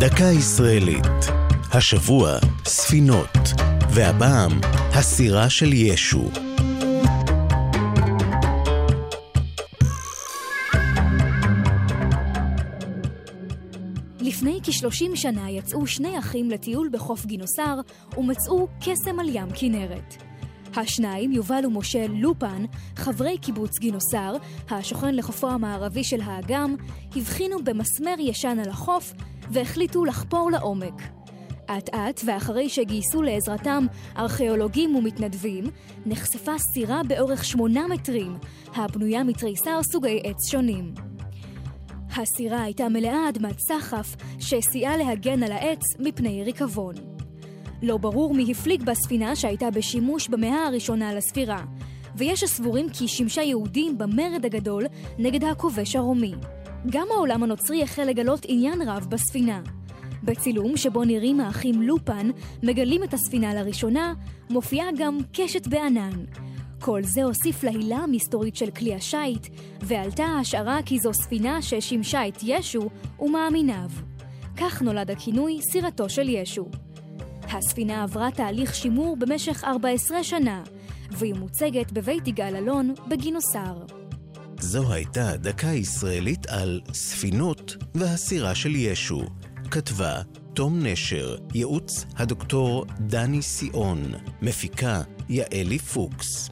דקה ישראלית. השבוע, ספינות, והפעם, הסירה של ישו. לפני כ-30 שנה יצאו שני אחים לטיול בחוף גינוסר ומצאו קסם על ים כנרת. השניים, יובל ומשה לופן, חברי קיבוץ גינוסר, השוכן לחופו המערבי של האגם, הבחינו במסמר ישן על החוף והחליטו לחפור לעומק. אט אט, ואחרי שגייסו לעזרתם ארכיאולוגים ומתנדבים, נחשפה סירה באורך שמונה מטרים, הבנויה מתריסר סוגי עץ שונים. הסירה הייתה מלאה אדמת סחף, שסייעה להגן על העץ מפני ריקבון. לא ברור מי הפליג בספינה שהייתה בשימוש במאה הראשונה לספירה, ויש הסבורים כי שימשה יהודים במרד הגדול נגד הכובש הרומי. גם העולם הנוצרי החל לגלות עניין רב בספינה. בצילום שבו נראים האחים לופן מגלים את הספינה לראשונה, מופיעה גם קשת בענן. כל זה הוסיף להילה המסתורית של כלי השיט, ועלתה ההשערה כי זו ספינה ששימשה את ישו ומאמיניו. כך נולד הכינוי סירתו של ישו. הספינה עברה תהליך שימור במשך 14 שנה, והיא מוצגת בבית יגאל אלון בגינוסר. זו הייתה דקה ישראלית על ספינות והסירה של ישו. כתבה תום נשר, ייעוץ הדוקטור דני סיאון, מפיקה יעלי פוקס.